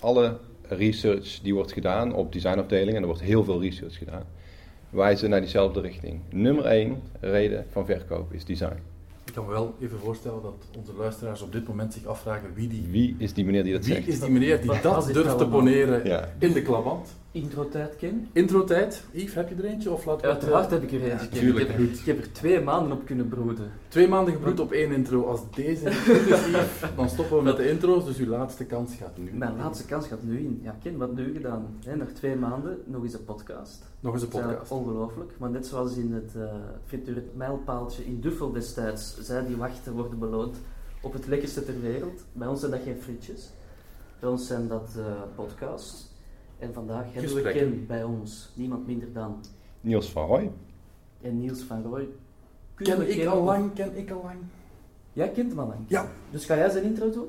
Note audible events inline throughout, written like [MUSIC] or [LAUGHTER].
alle research die wordt gedaan op designafdelingen, en er wordt heel veel research gedaan, wijzen naar diezelfde richting. Nummer één reden van verkoop is design. Ik kan me wel even voorstellen dat onze luisteraars op dit moment zich afvragen wie die, Wie is die meneer die dat wie zegt? is die meneer die dat durft te allemaal? poneren Ja. in de klaband. Intro-tijd, Ken? Intro-tijd. Yves, heb je er eentje? Of het, Uiteraard eh, heb ik er eentje. Ja, tuurlijk, ik, heb, goed. ik heb er twee maanden op kunnen broeden. Twee maanden gebroed op één intro. Als deze is, Yves, dan stoppen we met de intro's. Dus uw laatste kans gaat nu. Mijn laatste kans gaat nu in. Ja, Ken, wat heb je gedaan? Hè, nog twee maanden, nog eens een podcast. Nog eens een podcast. ongelooflijk. Maar net zoals in het uh, het mijlpaaltje in Duffel destijds, zij die wachten worden beloond op het lekkerste ter wereld. Bij ons zijn dat geen frietjes. Bij ons zijn dat eh, podcasts. En vandaag hebben we. Ken bij ons. Niemand minder dan. Niels van Roy. En Niels van we Ken ik al lang, ken ik al lang. Jij kent hem al lang. Ja. Dus ga jij zijn intro doen?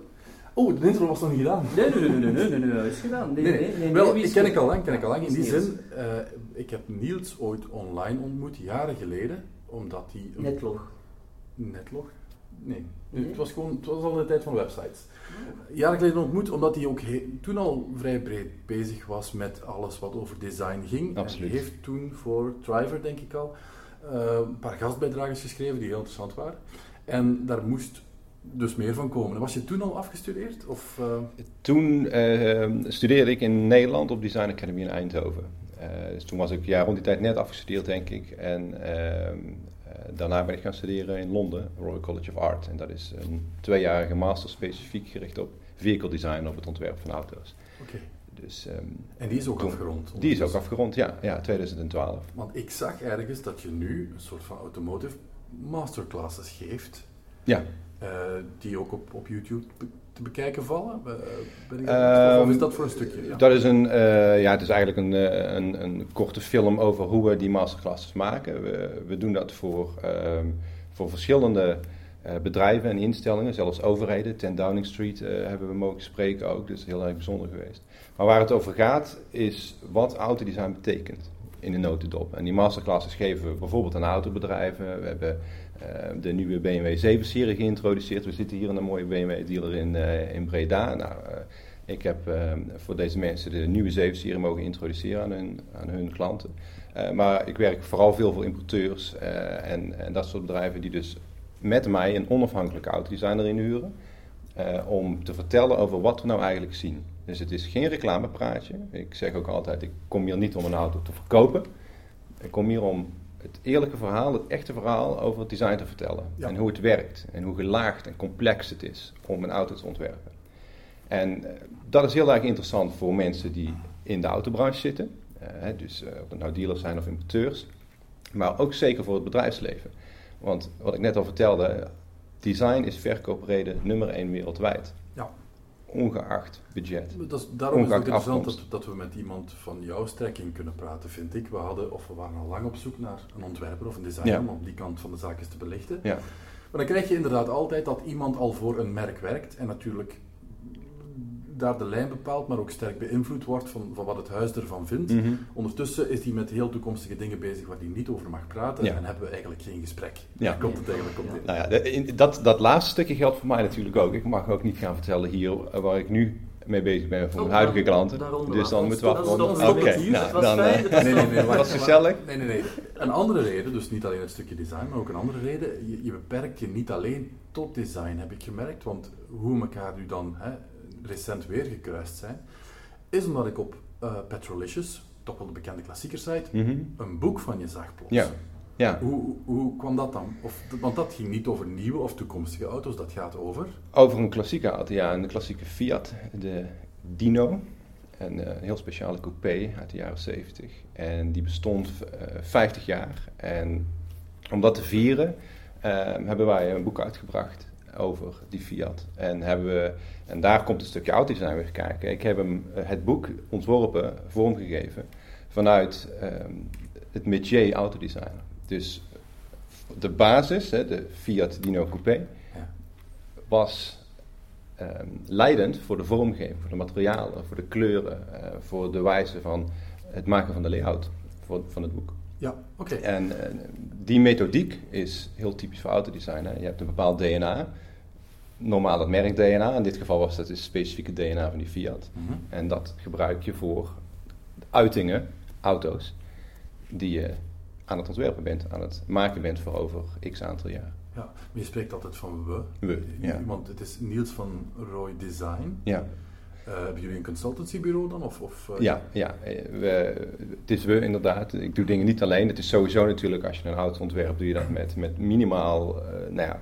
Oh, de intro was nog niet gedaan. Nee, nee, nee, nee, nee, nee, nee, nee, is gedaan. Nee, Nee, nee, nee. nee. Wel, ik ken ik al lang, ken ik al lang. In die zin, eh, ik heb Niels ooit online ontmoet, jaren geleden, omdat hij... een- Netlog. Netlog? Nee. Nee? Het, was gewoon, het was al de tijd van websites. Jaren geleden ontmoet, omdat hij ook toen al vrij breed bezig was met alles wat over design ging. Absoluut. En heeft toen voor Triver, denk ik al, eh, een paar gastbijdragers geschreven die heel interessant waren. En daar moest dus meer van komen. Was je toen al afgestudeerd? Of, eh, Toen eh, studeerde ik in Nederland op Design Academy in Eindhoven. Eh, dus toen was ik ja, rond die tijd net afgestudeerd, denk ik. En ehm, eh, daarna ben ik gaan studeren in Londen, Royal College of Art. En dat is een tweejarige master specifiek gericht op vehicle design, op het ontwerp van auto's. Oké. Dus, ehm, En die is ook toen- afgerond? Die is ook afgerond, ja, ja 2012. Want ik zag ergens dat je nu een soort van automotive masterclasses geeft. Ja, eh, die ook op, op YouTube be- bekijken vallen? Eh, ben Ehm, is dat voor een stukje? Ja. Dat is een, eh, ja, het is eigenlijk een, eh, een, een korte film over hoe we die masterclasses maken. We, we doen dat voor, ehm, voor verschillende bedrijven en instellingen, zelfs overheden. Ten Downing Street hebben we mogen spreken ook, dus heel erg bijzonder geweest. Maar waar het over gaat, is wat autodesign betekent in de notendop. En die masterclasses geven we bijvoorbeeld aan autobedrijven. We hebben de nieuwe BMW 7-serie geïntroduceerd. We zitten hier in een mooie BMW-dealer in, eh, in Breda. Nou, eh, ik heb eh, voor deze mensen de nieuwe 7-serie mogen introduceren aan hun, aan hun klanten. Eh, maar ik werk vooral veel voor importeurs eh, en, en dat soort bedrijven die dus met mij een onafhankelijke autodesigner inhuren. eh, om te vertellen over wat we nou eigenlijk zien. Dus het is geen reclamepraatje. Ik zeg ook altijd, ik kom hier niet om een auto te verkopen. Ik kom hier om het eerlijke verhaal, het echte verhaal over het design te vertellen. Ja. En hoe het werkt. En hoe gelaagd en complex het is om een auto te ontwerpen. En eh, dat is heel erg interessant voor mensen die in de autobranche zitten. Eh, dus eh, of het nou dealers zijn of importeurs. Maar ook zeker voor het bedrijfsleven. Want wat ik net al vertelde, design is verkoopreden nummer één wereldwijd. Ongeacht budget. Dat is, daarom is het interessant dat, dat we met iemand van jouw strekking kunnen praten, vind ik. We hadden, of we waren al lang op zoek naar een ontwerper of een designer Ja. om die kant van de zaak eens te belichten. Ja. Maar dan krijg je inderdaad altijd dat iemand al voor een merk werkt en natuurlijk daar de lijn bepaalt, maar ook sterk beïnvloed wordt van, van wat het huis ervan vindt. Mhm. Ondertussen is hij met heel toekomstige dingen bezig waar hij niet over mag praten Ja. en hebben we eigenlijk geen gesprek. Ja. Daar komt het eigenlijk op neer. Nou ja, in- dat, dat laatste stukje geldt voor mij natuurlijk ook. Ik mag ook niet gaan vertellen hier eh, waar ik nu mee bezig ben voor mijn Oh, huidige daar- klanten. Dus dan moeten we afronden. Oké, nou, dan fijn, eh, Nee, nee, nee, dat was gezellig. Nee, nee, nee. Een andere reden, dus niet alleen het stukje design, maar ook een andere reden. Je, je beperkt je niet alleen tot design, heb ik gemerkt. Want hoe elkaar nu dan hè, recent weer gekruist zijn, is omdat ik op eh Petrolicious, toch wel de bekende klassiekersite, Mhm. een boek van je zag plots. Ja. Ja, Hoe, hoe kwam dat dan? Of, want dat ging niet over nieuwe of toekomstige auto's, dat gaat over. over een klassieke auto, ja, een klassieke Fiat, de Dino. Een eh, heel speciale coupé uit de jaren 70. En die bestond eh 50 jaar. En om dat te vieren hebben wij een boek uitgebracht over die Fiat. En, hebben we, en daar komt een stukje autodesign weer kijken. Ik heb hem eh, het boek ontworpen, vormgegeven, vanuit ehm, het métier autodesigner. Dus de basis, hè, de Fiat Dino Coupé, was ehm, leidend voor de vormgeving, voor de materialen, voor de kleuren, eh, voor de wijze van het maken van de layout voor, van het boek. Ja, oké. En eh, die methodiek is heel typisch voor autodesign. Hè. Je hebt een bepaald DNA, normaal het merk-DNA. In dit geval was dat het specifieke DNA van die Fiat. Mhm. En dat gebruik je voor uitingen, auto's, die je aan het ontwerpen bent, aan het maken bent voor over x aantal jaar. Ja, maar je spreekt altijd van we. We, ja. Want het is Niels van Roy Design. Ja, Eh, hebben jullie een consultancybureau dan? Of, of, eh, ja, ja. eh, We, het is we inderdaad. Ik doe dingen niet alleen. Het is sowieso natuurlijk, als je een auto ontwerpt, doe je dat met, met minimaal, nou ja,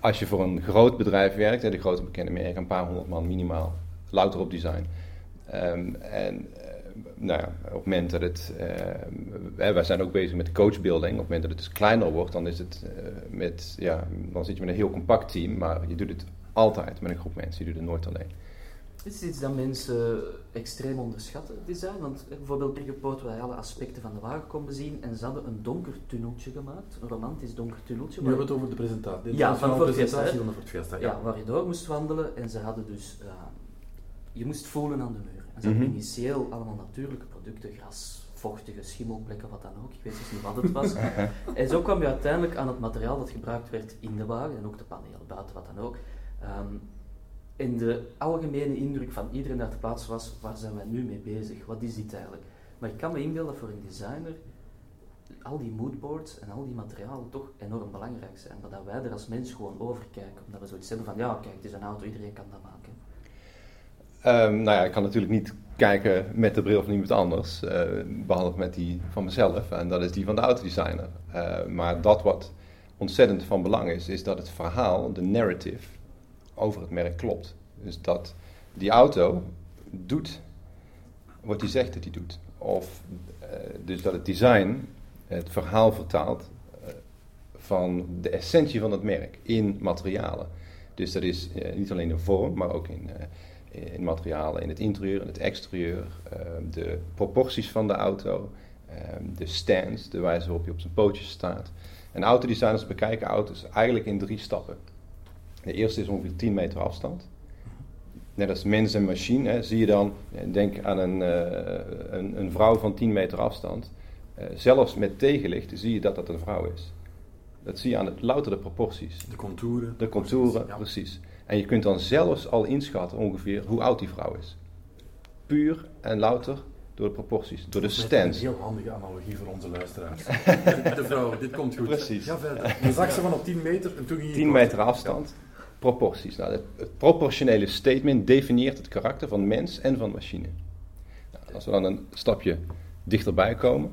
als je voor een groot bedrijf werkt, de grote bekende merken, een paar honderd man minimaal, louter op design. Ehm, en nou ja, op het moment dat het, wij zijn ook bezig met coachbuilding, op het moment dat het dus kleiner wordt, dan is het met, ja, dan zit je met een heel compact team, maar je doet het altijd met een groep mensen, je doet het nooit alleen. Dit is iets dat mensen extreem onderschatten, design. Want eh, bijvoorbeeld waar je alle aspecten van de wagen kon bezien en ze hadden een donker tunneltje gemaakt, een romantisch donker tunneltje. Nu hebben we het over de presentatie. Ja, van Fiesta, presentatie van Fiesta. ja, waar je door moest wandelen en ze hadden dus, eh, je moest voelen aan de muur. En ze hadden Mhm. initieel allemaal natuurlijke producten, gras, vochtige schimmelplekken, wat dan ook. Ik weet dus niet wat het was. [LAUGHS] en zo kwam je uiteindelijk aan het materiaal dat gebruikt werd in de wagen en ook de panelen buiten, wat dan ook. Ehm, en de algemene indruk van iedereen die ter plaatse was, waar zijn wij nu mee bezig? Wat is dit eigenlijk? Maar ik kan me inbeelden dat voor een designer al die moodboards en al die materialen toch enorm belangrijk zijn. Maar dat wij er als mens gewoon over kijken. Omdat we zoiets hebben van, ja kijk, het is een auto, iedereen kan dat maken. Ehm, nou ja, ik kan natuurlijk niet kijken met de bril van iemand anders, eh, behalve met die van mezelf. En dat is die van de autodesigner. Eh, maar dat wat ontzettend van belang is, is dat het verhaal, de narrative, over het merk klopt. Dus dat die auto doet wat hij zegt dat hij doet. Of eh, dus dat het design het verhaal vertaalt eh, van de essentie van het merk in materialen. Dus dat is eh, niet alleen in vorm, maar ook in, in materialen, in het interieur, in het exterieur, de proporties van de auto, de stance, de wijze waarop je op zijn pootjes staat. En autodesigners bekijken auto's eigenlijk in drie stappen. De eerste is ongeveer 10 meter afstand. Net als mens en machine, hè, zie je dan, eh, denk aan een, eh, een, een vrouw van 10 meter afstand. Eh, zelfs met tegenlicht zie je dat dat een vrouw is. Dat zie je aan het louter de proporties. De contouren. De contouren, Ja. precies. En je kunt dan zelfs al inschatten ongeveer hoe oud die vrouw is. Puur en louter door de proporties, door de Dat is Een heel handige analogie voor onze luisteraars. [LAUGHS] de vrouw, dit komt goed. Precies. Ja, verder. Je zag ze van op 10 meter en toen ging je... 10 meter afstand, proporties. Nou, het, proportionele statement definieert het karakter van mens en van machine. Nou, als we dan een stapje dichterbij komen,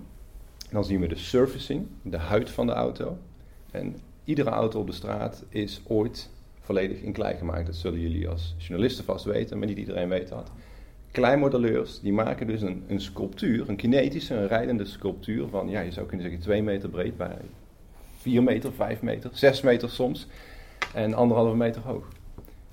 dan zien we de surfacing, de huid van de auto. En iedere auto op de straat is ooit volledig in klei gemaakt. Dat zullen jullie als journalisten vast weten, maar niet iedereen weet dat. Kleinmodelleurs die maken dus een, een sculptuur, een kinetische, een rijdende sculptuur van, ja, je zou kunnen zeggen 2 meter breed bij 4 meter, 5 meter, 6 meter soms en anderhalve meter hoog.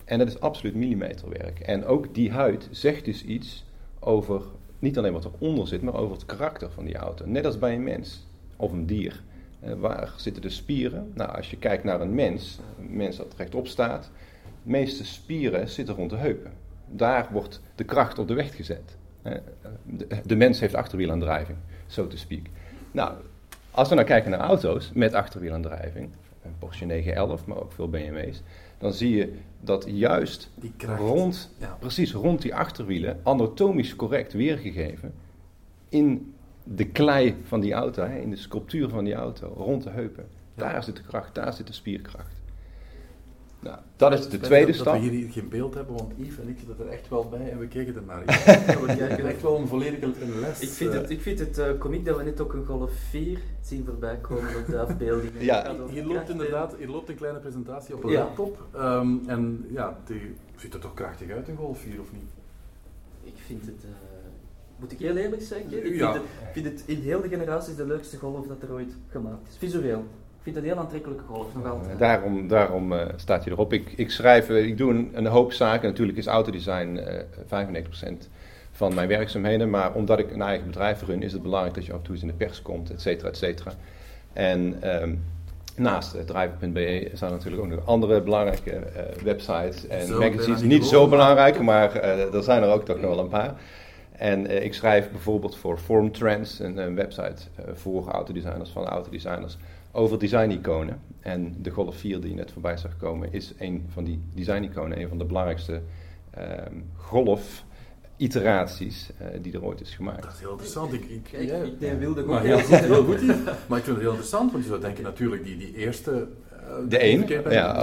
En dat is absoluut millimeterwerk. En ook die huid zegt dus iets over niet alleen wat eronder zit, maar over het karakter van die auto. Net als bij een mens of een dier. Eh, waar zitten de spieren? Nou, als je kijkt naar een mens, een mens dat rechtop staat, de meeste spieren zitten rond de heupen. Daar wordt de kracht op de weg gezet. Eh, De, mens heeft achterwielaandrijving, so to speak. Nou, als we nou kijken naar auto's met achterwielaandrijving, Porsche 911, maar ook veel BMW's, dan zie je dat juist Die rond, Ja. precies rond die achterwielen, anatomisch correct weergegeven, in de klei van die auto, hè, in de sculptuur van die auto, rond de heupen. Daar zit de kracht, daar zit de spierkracht. Nou, dat is de Spijt tweede dat, stap. Dat we hier geen beeld hebben, want Yves en ik zitten er echt wel bij en we kijken er naar. Ja, [LAUGHS] we kijken echt wel een volledige een les. Ik vind eh, het, ik vind het eh, komiek dat we net ook een Golf 4 zien voorbij komen op de [LAUGHS] afbeeldingen. Ja. Hier loopt inderdaad hier loopt een kleine presentatie op een Ja. laptop. Ehm, en ja, die ziet er toch krachtig uit, een Golf 4 of niet? Ik vind het... eh, moet ik heel eerlijk zijn? Ik Ja. vind, het, ik vind het in heel de generaties de leukste golf dat er ooit gemaakt is. Visueel. Ik vind een heel aantrekkelijke golf, nog altijd. Eh, Daarom, daarom eh, staat hij erop. Ik, ik schrijf, eh, ik doe een, een hoop zaken. Natuurlijk is autodesign eh 95% van mijn werkzaamheden. Maar omdat ik een eigen bedrijf run, is het belangrijk dat je af en toe eens in de pers komt, et cetera, et cetera. En ehm, naast uh, driver.be zijn er natuurlijk ook nog andere belangrijke eh, websites en Zo, magazines. niet Niet zo belangrijk, maar eh, er zijn er ook toch nog wel een paar. En eh, ik schrijf bijvoorbeeld voor Form Trends, een, een website voor autodesigners, van autodesigners, over design-iconen. En de Golf 4 die net voorbij zag komen, is een van die design-iconen, een van de belangrijkste ehm, golf-iteraties eh, die er ooit is gemaakt. Dat is heel interessant. Ik, ik, ik neem wilde maar heel, heel heel goed hier. [LAUGHS] Maar ik vind het heel interessant, want je zou denken natuurlijk die, die eerste... eh, De één, ja, de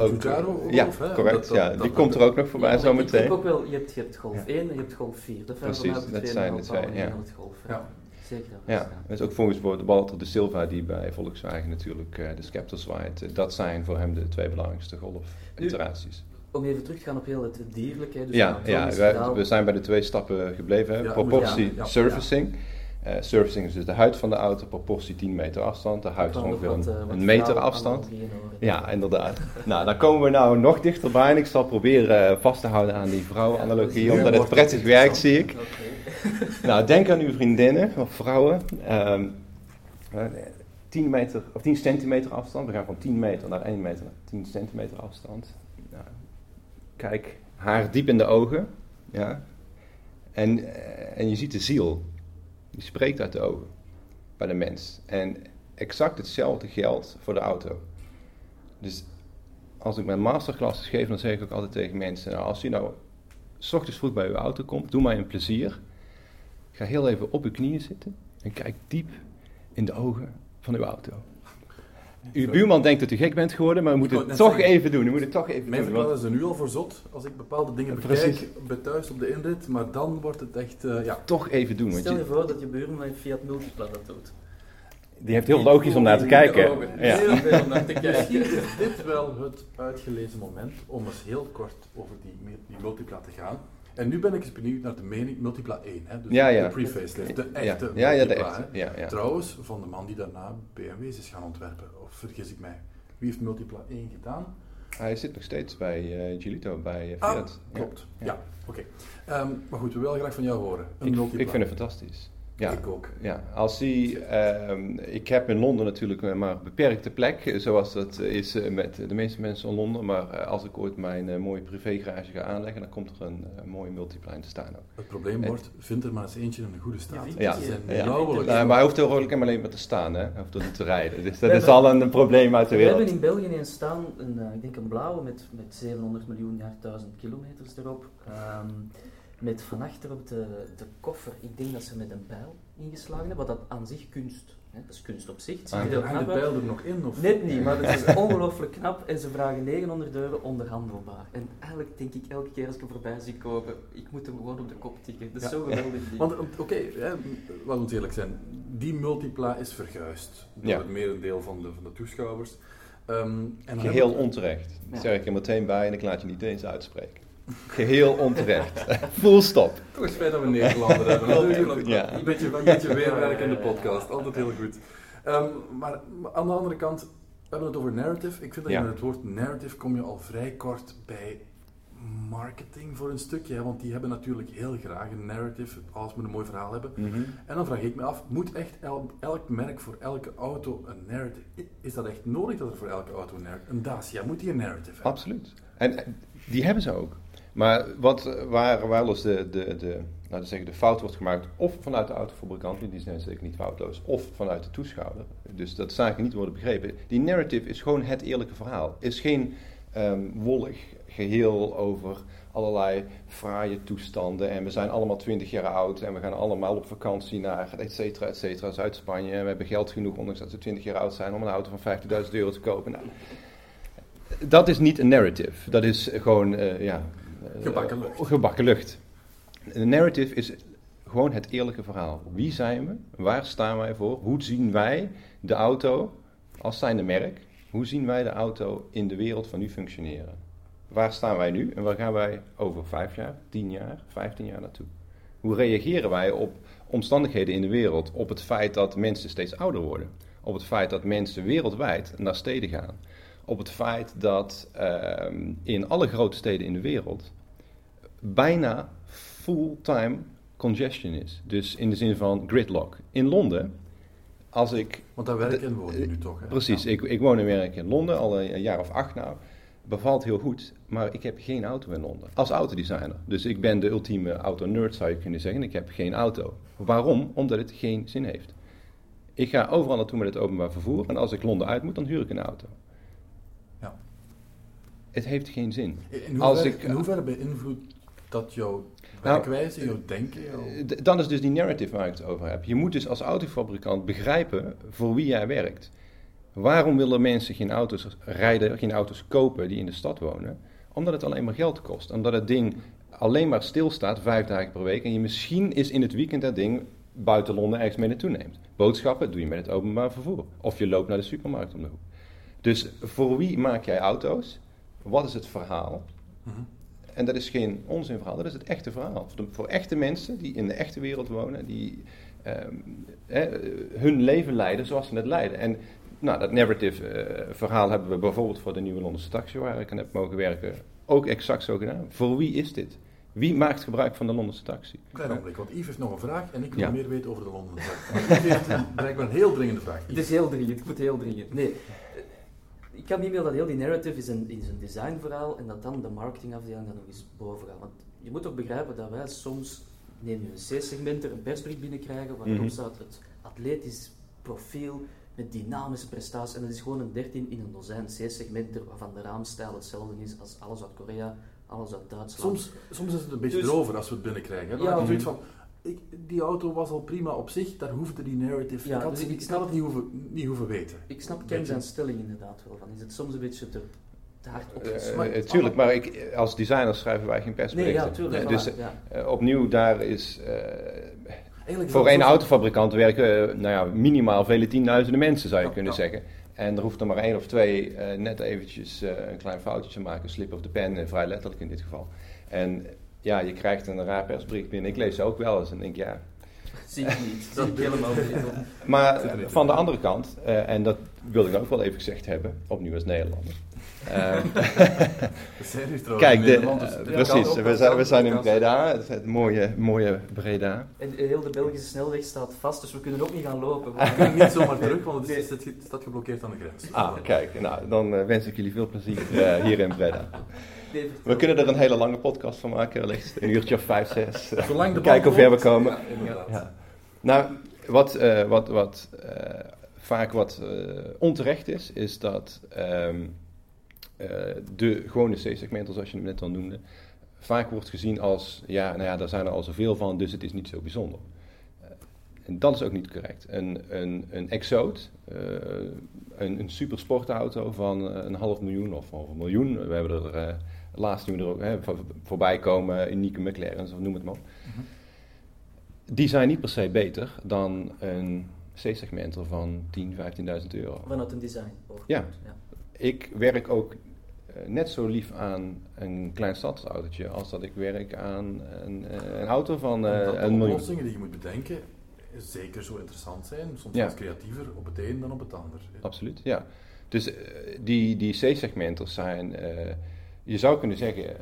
ook. Ja, Golf, correct. dat- dat- ja, die dat- komt er ook nog voorbij Ja, zo maar Ik meteen. ook wel, je hebt, je hebt golf Ja. 1 en je hebt golf 4. Dat zijn Precies, dat zijn de twee, ja. het golf. Ja. Zeker. Ja, dat is ook volgens de Walter de Silva die bij Volkswagen natuurlijk eh, de Scepter zwaait. Eh, dat zijn voor hem de twee belangrijkste golf-iteraties. Om even terug te gaan op heel het dierlijke. Dus Ja, ja wij- we zijn bij de twee stappen gebleven. Ja, proportie, ja, surfacing. Eh, surfacing is dus de huid van de auto, proportie 10 meter afstand. De huid is ongeveer wat, een, wat een meter afstand. Ja, inderdaad. nou, dan komen we nou nog dichterbij en ik zal proberen vast te houden aan die vrouwenanalogie, Ja, omdat het prettig werkt, zie ik. [LAUGHS] Nou, denk aan uw vriendinnen of vrouwen. Ehm, eh, 10, meter, of 10 centimeter afstand. We gaan van 10 meter naar 1 meter naar 10 centimeter afstand. Kijk haar diep in de ogen. Ja. En, eh, en je ziet de ziel. Die spreekt uit de ogen bij de mens. En exact hetzelfde geldt voor de auto. Dus als ik mijn masterclasses geef, dan zeg ik ook altijd tegen mensen: nou, als u nou s ochtends vroeg bij uw auto komt, doe mij een plezier. Ga heel even op uw knieën zitten en kijk diep in de ogen van uw auto. Uw buurman denkt dat u gek bent geworden, maar u moet Ik wou het toch zeggen. even doen. U moet het toch even Mijn doen. verhaal is er nu al voor zot, als ik bepaalde dingen bekijk bij thuis op de inrit, maar dan wordt het echt, eh, ja. toch even doen. Want Stel je je, voor dat je buurman een Fiat Multipla dat doet. die heeft heel logisch om naar te kijken. Ja. Heel veel om naar te [LAUGHS] Misschien kijken. is dit wel het uitgelezen moment om eens heel kort over die, die Multipla te gaan. En nu ben ik eens benieuwd naar de mening Multipla 1, hè? dus Ja, ja. de pre-facelift, de echte Ja, ja, Multipla. echte. Ja, ja. Trouwens, van de man die daarna BMW's is gaan ontwerpen, of vergis ik mij? Wie heeft Multipla 1 gedaan? Hij zit nog steeds bij eh Gilito, bij eh, Ah, Fiat. Ja. klopt. Ja, oké. Ehm, maar goed, we willen graag van jou horen. Een Ik, Multipla. ik vind het fantastisch. Ja. Ik ook. Ja, als die, ehm, ik heb in Londen natuurlijk maar een beperkte plek, zoals dat is eh, met de meeste mensen in Londen. Maar eh, als ik ooit mijn eh, mooie privégarage ga aanleggen, dan komt er een mooie multiplein te staan ook. Het probleem En- wordt, vind er maar eens eentje in een goede staat. Ja, Ja, Ze zijn ja. nauwelijks- Nou, maar hij hoeft er ook alleen maar te staan, hè? hij hoeft er niet te rijden. Dus dat We is hebben- al een probleem uit de We hebben wereld. in België een staan, een, ik denk een blauwe met, met 700 miljoen jaar, 1000 kilometers erop. Ehm, met van achter op de, de koffer, ik denk dat ze met een bijl ingeslagen hebben, wat dat aan zich kunst. Hè, dat is kunst op zich. Er Ah. de pijl er nog in? Of? Net niet, maar het is [LAUGHS] ongelooflijk knap en ze vragen 900 euro onderhandelbaar. En eigenlijk denk ik elke keer als ik hem voorbij zie komen, ik moet hem gewoon op de kop tikken. Dat is Ja. zo geweldig ding. Want oké, hè, laten we eerlijk zijn, die multipla is verguisd door Ja. het merendeel van de, van de toeschouwers. Ehm, en Geheel onterecht. Ja. Dat zeg ik er meteen bij en ik laat je niet eens uitspreken. Geheel onterecht. [LAUGHS] Full stop. Toch is fijn dat we Nederlander hebben. [LAUGHS] natuurlijk. Ja. Een beetje, een beetje weerwerk in de podcast, altijd heel goed. Ehm, maar aan de andere kant, we hebben het over narrative. Ik vind dat Ja. met het woord narrative kom je al vrij kort bij marketing voor een stukje. Hè, want die hebben natuurlijk heel graag een narrative, als we een mooi verhaal hebben. Mhm. En dan vraag ik me af, moet echt el- elk merk voor elke auto een narrative? Is dat echt nodig dat er voor elke auto een narrative... Een Dacia, moet die een narrative hebben? Absoluut. En die hebben ze ook. Maar wat, waar wel eens de, de, de, we zeggen, de fout wordt gemaakt, of vanuit de autofabrikant, die zijn zeker niet foutloos, of vanuit de toeschouwer. Dus dat zaken niet worden begrepen. Die narrative is gewoon het eerlijke verhaal. Is geen ehm, wollig geheel over allerlei fraaie toestanden. En we zijn allemaal 20 jaar oud en we gaan allemaal op vakantie naar et cetera, et cetera, Zuid-Spanje. En we hebben geld genoeg, ondanks dat we 20 jaar oud zijn, om een auto van 50.000 euro te kopen. Nou, dat is niet een narrative. Dat is gewoon, eh, ja... eh, Gebakken lucht. Gebakken lucht. Een narrative is gewoon het eerlijke verhaal. Wie zijn we? Waar staan wij voor? Hoe zien wij de auto als zijnde merk? Hoe zien wij de auto in de wereld van nu functioneren? Waar staan wij nu en waar gaan wij over vijf jaar, tien jaar, vijftien jaar naartoe? Hoe reageren wij op omstandigheden in de wereld? Op het feit dat mensen steeds ouder worden? Op het feit dat mensen wereldwijd naar steden gaan? Op het feit dat ehm, in alle grote steden in de wereld bijna fulltime congestion is. Dus in de zin van gridlock. In Londen, als ik Want daar werken De- en wonen nu toch, hè? Precies, Ja. ik, ik woon en werk in Londen al een, een jaar of acht nou. Bevalt heel goed, maar ik heb geen auto in Londen. Als autodesigner. Dus ik ben de ultieme auto-nerd zou je kunnen zeggen. Ik heb geen auto. Waarom? Omdat het geen zin heeft. Ik ga overal naartoe met het openbaar vervoer en als ik Londen uit moet, dan huur ik een auto. Ja. Het heeft geen zin. In hoeverre, Als ik- in hoeverre beïnvloedt dat jouw Nou, werkwijze, jouw denken? jouw- Eh, Dan is dus die narrative waar ik het over heb. Je moet dus als autofabrikant begrijpen voor wie jij werkt. Waarom willen mensen geen auto's rijden, geen auto's kopen die in de stad wonen? Omdat het alleen maar geld kost. Omdat het ding alleen maar stilstaat vijf dagen per week. En je misschien is in het weekend dat ding buiten Londen ergens mee naartoe neemt. Boodschappen doe je met het openbaar vervoer. Of je loopt naar de supermarkt om de hoek. Dus voor wie maak jij auto's? Wat is het verhaal? Mhm. En dat is geen onzinverhaal, dat is het echte verhaal. Voor, de- voor echte mensen die in de echte wereld wonen, die ehm, hè, hun leven leiden zoals ze het leiden. En nou, dat narrative eh, verhaal hebben we bijvoorbeeld voor de nieuwe Londense taxi, waar ik aan heb mogen werken, ook exact zo gedaan. Voor wie is dit? Wie maakt gebruik van de Londense taxi? Klein ogenblik, want Yves heeft nog een vraag en ik wil Ja. meer weten over de Londen. Yves heeft een- blijkbaar een heel dringende vraag. Het is heel dringend, het moet heel dringend. Nee, ik kan niet meer dat heel die narrative is een, is een designverhaal en dat dan de marketingafdeling dan nog eens boven gaat. Want je moet ook begrijpen dat wij soms, neem je een C-segment, er een persbrief binnenkrijgen waarop Mhm. staat het atletisch profiel met dynamische prestaties. En dat is gewoon een 13 in een dozijn C-segmenten waarvan de raamstijl hetzelfde is als alles uit Korea, alles uit Duitsland. Soms, soms is het een beetje Dus- erover als we het binnenkrijgen. hè. Dan Ja, heb je zoiets van, ik, die auto was al prima op zich, daar hoefde die narrative, Ja, ik, had, dus ik, ik had het niet hoeven, niet hoeven weten. Ik snap Ken zijn stelling inderdaad wel van. Is het soms een beetje te, te hard opgesmakt? eh, tuurlijk, maar ik, als designer schrijven wij geen Nee, persberichten. ja, tuurlijk. dus ja. eh, opnieuw, daar is... eh, Eigenlijk Voor één autofabrikant werken nou ja, minimaal vele tienduizenden mensen, zou je Ja, kunnen ja. zeggen. En er hoeft er maar één of twee eh, net eventjes eh, een klein foutje te maken, slip of the pen, vrij letterlijk in dit geval. En ja, je krijgt een raar persbericht binnen. Ik lees ze ook wel eens en denk ja. Zie ik niet. Dat ik helemaal niet. [LAUGHS] Maar eh, van de andere kant, eh, en dat wilde ik ook wel even gezegd hebben, opnieuw als Nederlander. [LAUGHS] Eh, trouwens kijk, in de, Nederland, dus eh, precies, we zijn, we zijn in. Breda, het, het mooie, mooie Breda. En heel de Belgische snelweg staat vast, dus we kunnen ook niet gaan lopen. We kunnen niet zomaar [LAUGHS] terug, want het, is, het staat geblokkeerd aan de grens. Ah, kijk, nou, dan eh, wens ik jullie veel plezier eh, hier in Breda. We kunnen er een hele lange podcast van maken, wellicht een uurtje of vijf, zes. Zolang de Kijken hoe ver we komen. Ja. Nou, wat, eh, wat, wat eh, vaak wat eh, onterecht is, is dat ehm, eh, de gewone C-segmenten, zoals je hem net al noemde, vaak wordt gezien als, ja, nou ja, daar zijn er al zoveel van, dus het is niet zo bijzonder. En dat is ook niet correct. Een, een, een Exoot, eh, een, een supersportauto van eh, een half miljoen of, of een miljoen, we hebben er eh, laatst nu er ook hè, voor- voorbij komen, unieke McLaren's of noem het maar op. Mhm. Die zijn niet per se beter dan een C-segmenter van 10.000, 15.000 euro. Vanuit een design. Ja. ja. Ik werk ook eh, net zo lief aan een klein stadsautootje als dat ik werk aan een, eh, een auto van eh, de een miljoen. oplossingen die je moet bedenken zeker zo interessant zijn, soms Ja. creatiever op het een dan op het ander. Absoluut, ja. Dus die, die C-segmenters zijn, eh, je zou kunnen zeggen,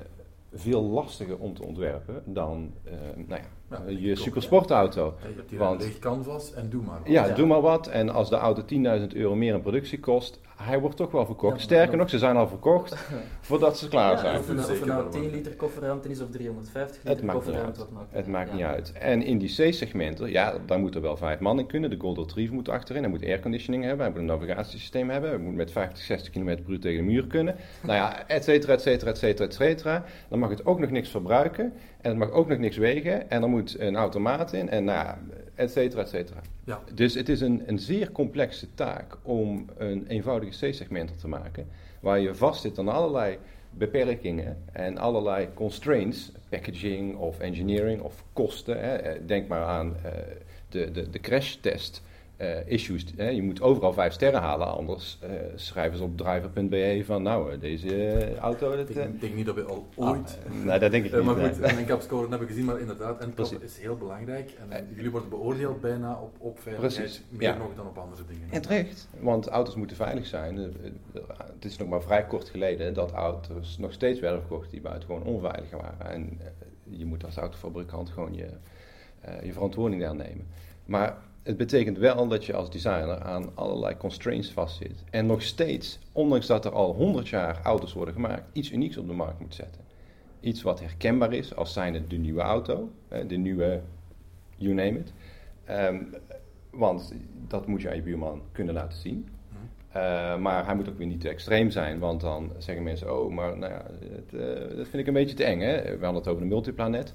veel lastiger om te ontwerpen dan eh, nou ja, Ja, eh, je supersportauto. Ja, Je hebt hier Want- een leeg canvas en doe maar. wat. Ja, Ja. doe maar wat. En als de auto 10.000 euro meer in productie kost, hij wordt toch wel verkocht. Ja, Sterker nog, ze zijn al verkocht [LAUGHS] voordat ze klaar Ja, zijn. of, een, of Zeker er nou wel. 10 liter kofferruimte is of 350 Het liter maakt niet kofferruimte. uit. wat maakt Het maakt Ja. niet uit. En in die C-segmenten, ja, daar moeten wel vijf man in kunnen. De Gold Retriever moet achterin. Hij moet airconditioning hebben. Hij moet een navigatiesysteem hebben. Hij moet met 50, 60 km per uur tegen de muur kunnen. Nou ja, et cetera, et cetera, et cetera, et cetera. Dan mag het ook nog niks verbruiken. En het mag ook nog niks wegen. En er moet een automaat in. En nou ja, et cetera, et cetera. Ja. Dus het is een, een zeer complexe taak om een eenvoudige C-segmenter te maken. Waar je vast zit aan allerlei beperkingen en allerlei constraints, packaging of engineering of kosten. Hè. Denk maar aan eh, de, de, de crashtest eh, issues. Hè. Je moet overal vijf sterren halen, anders eh, schrijven ze op driver.be van nou, eh, deze auto... Dat, Ik denk, denk niet dat we al ah, ooit... nee, dat denk ik niet. maar nee. goed, en NCAP-score heb ik gezien, maar inderdaad, NCAP Precies. is heel belangrijk. En jullie worden beoordeeld bijna op, op veiligheid, Precies, meer ja. nog dan op andere dingen. En terecht, want auto's moeten veilig zijn. Het is nog maar vrij kort geleden dat auto's nog steeds werden verkocht die buitengewoon onveilig waren. En je moet als autofabrikant gewoon je, eh, je verantwoording daar nemen. Maar het betekent wel dat je als designer aan allerlei constraints vastzit. En nog steeds, ondanks dat er al 100 jaar auto's worden gemaakt, iets unieks op de markt moet zetten. Iets wat herkenbaar is als zijnde de nieuwe auto, de nieuwe, you name it. Ehm, want dat moet je aan je buurman kunnen laten zien. Mhm. Eh, maar hij moet ook weer niet te extreem zijn, want dan zeggen mensen: Oh, maar nou ja, het, eh, dat vind ik een beetje te eng. Hè? We hadden het over de multiplanet.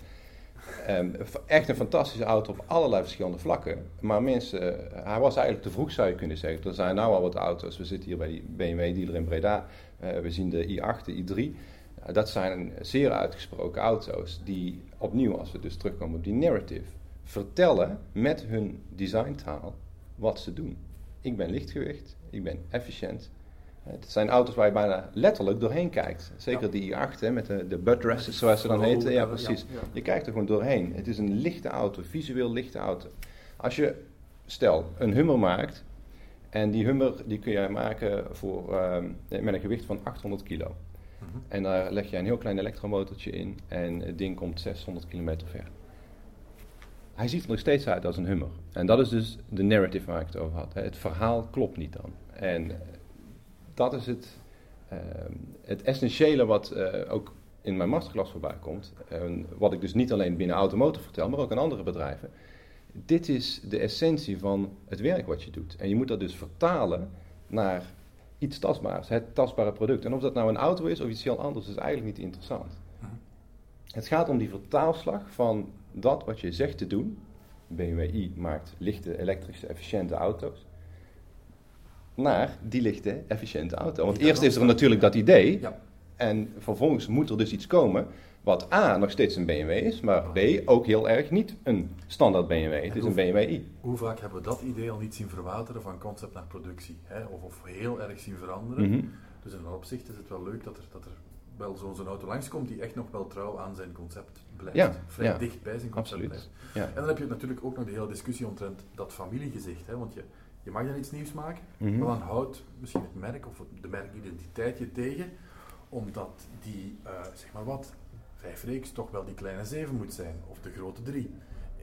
Ehm, echt een fantastische auto op allerlei verschillende vlakken. Maar mensen, eh, hij was eigenlijk te vroeg, zou je kunnen zeggen. Er zijn nou al wat auto's. We zitten hier bij die BMW-dealer in Breda. Eh, we zien de i8, de i3. Uh, dat zijn zeer uitgesproken auto's die opnieuw, als we dus terugkomen op die narrative, vertellen met hun designtaal wat ze doen. Ik ben lichtgewicht, ik ben efficiënt. Het zijn auto's waar je bijna letterlijk doorheen kijkt. Zeker Ja. die i8 hè, met de, de buttresses, zoals ze dan heten. Ja, precies. ja. Je kijkt er gewoon doorheen. Het is een lichte auto, visueel lichte auto. Als je, stel, een Hummer maakt. En die Hummer die kun je maken voor, ehm, met een gewicht van 800 kilo. Mhm. En daar leg je een heel klein elektromotortje in. En het ding komt 600 kilometer ver. Hij ziet er nog steeds uit als een Hummer. En dat is dus de narrative waar ik het over had. hè. Het verhaal klopt niet dan. En dat is het, ehm, het essentiële wat eh, ook in mijn masterclass voorbij komt. En wat ik dus niet alleen binnen automotive vertel, maar ook aan andere bedrijven. Dit is de essentie van het werk wat je doet. En je moet dat dus vertalen naar iets tastbaars, het tastbare product. En of dat nou een auto is of iets heel anders, is eigenlijk niet interessant. Het gaat om die vertaalslag van dat wat je zegt te doen. BMW i maakt lichte, elektrische, efficiënte auto's. Naar die lichte, efficiënte auto. Want eerst is er natuurlijk dat idee. Ja. En vervolgens moet er dus iets komen wat A nog steeds een BMW is, maar B ook heel erg niet een standaard BMW. Het is een BMW i. Hoe vaak hebben we dat idee al niet zien verwateren van concept naar productie? Hè? Of, of heel erg zien veranderen. Mhm. Dus in dat opzicht is het wel leuk dat er, dat er wel zo'n zo'n auto langskomt die echt nog wel trouw aan zijn concept blijft. Ja, Vrij ja. dicht bij zijn concept Absoluut. blijft. Ja. En dan heb je natuurlijk ook nog de hele discussie omtrent dat familiegezicht. Hè? Want je, je mag dan iets nieuws maken, Mhm. maar dan houdt misschien het merk of de merkidentiteit je tegen, omdat die, eh, zeg maar wat, vijf reeks toch wel die kleine zeven moet zijn, of de grote drie.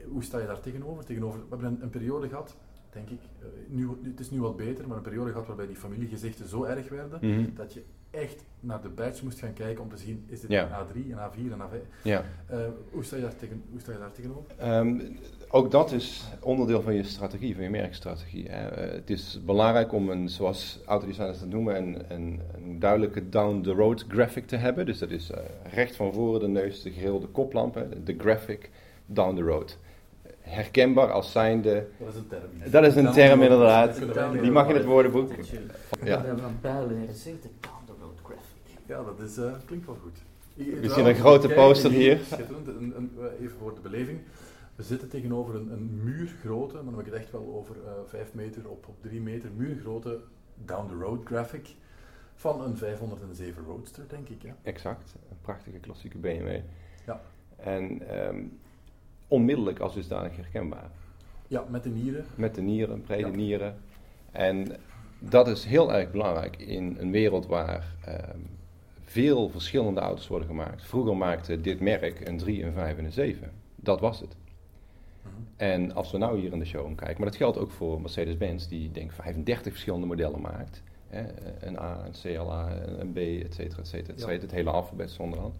Hoe sta je daar tegenover? tegenover we hebben een, een periode gehad, denk ik, eh, nu, het is nu wat beter, maar een periode gehad waarbij die familiegezichten zo erg werden, Mhm. dat je echt naar de badge moest gaan kijken om te zien, is dit Ja. een A3, een A4, een A5? Ja. Eh, hoe, sta je daar tegen, hoe sta je daar tegenover? Ehm, ook dat is onderdeel van je strategie, van je merkstrategie. Hè. Eh, het is belangrijk om een, zoals autodesigners dat noemen, een, een, een duidelijke down-the-road graphic te hebben. Dus dat is eh, recht van voren de neus, de grill, de koplampen, de graphic down the road. Herkenbaar als zijnde. Dat is een term. Dat is een Down term inderdaad. Die mag in het woordenboek. Ja. Ja. Van Pijlen. Ja, dat is, eh, klinkt wel goed. We zien een grote poster hier. Schitterend. Een, een, even voor de beleving. We zitten tegenover een, een muurgrote, maar dan heb ik het echt wel over eh 5 meter op, op 3 meter, muurgrote down-the-road graphic van een 507 Roadster, denk ik. Ja. Exact, een prachtige klassieke BMW. Ja. En ehm, onmiddellijk als dusdanig herkenbaar. ja, met de nieren. Met de nieren, brede Ja. nieren. En dat is heel erg belangrijk in een wereld waar ehm, veel verschillende auto's worden gemaakt. Vroeger maakte dit merk een 3, een 5 en een 7. Dat was het. Mhm. En als we nou hier in de showroom kijken, maar dat geldt ook voor Mercedes-Benz, die denk ik 35 verschillende modellen maakt. Hè, een A, een CLA, een B, et cetera, et cetera, et Ja. cetera. Het hele alfabet zonder hand.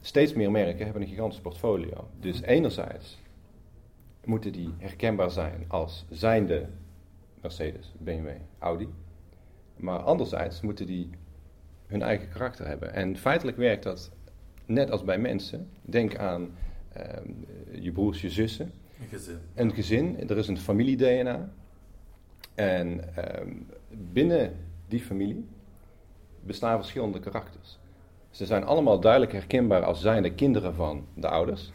Steeds meer merken hebben een gigantisch portfolio. Dus enerzijds moeten die herkenbaar zijn als zijnde Mercedes, BMW, Audi. Maar anderzijds moeten die hun eigen karakter hebben. En feitelijk werkt dat net als bij mensen. Denk aan ehm, je broers, je zussen, Een gezin. een gezin. Er is een familie-DNA. En ehm, binnen die familie bestaan verschillende karakters. Ze zijn allemaal duidelijk herkenbaar als zijnde kinderen van de ouders.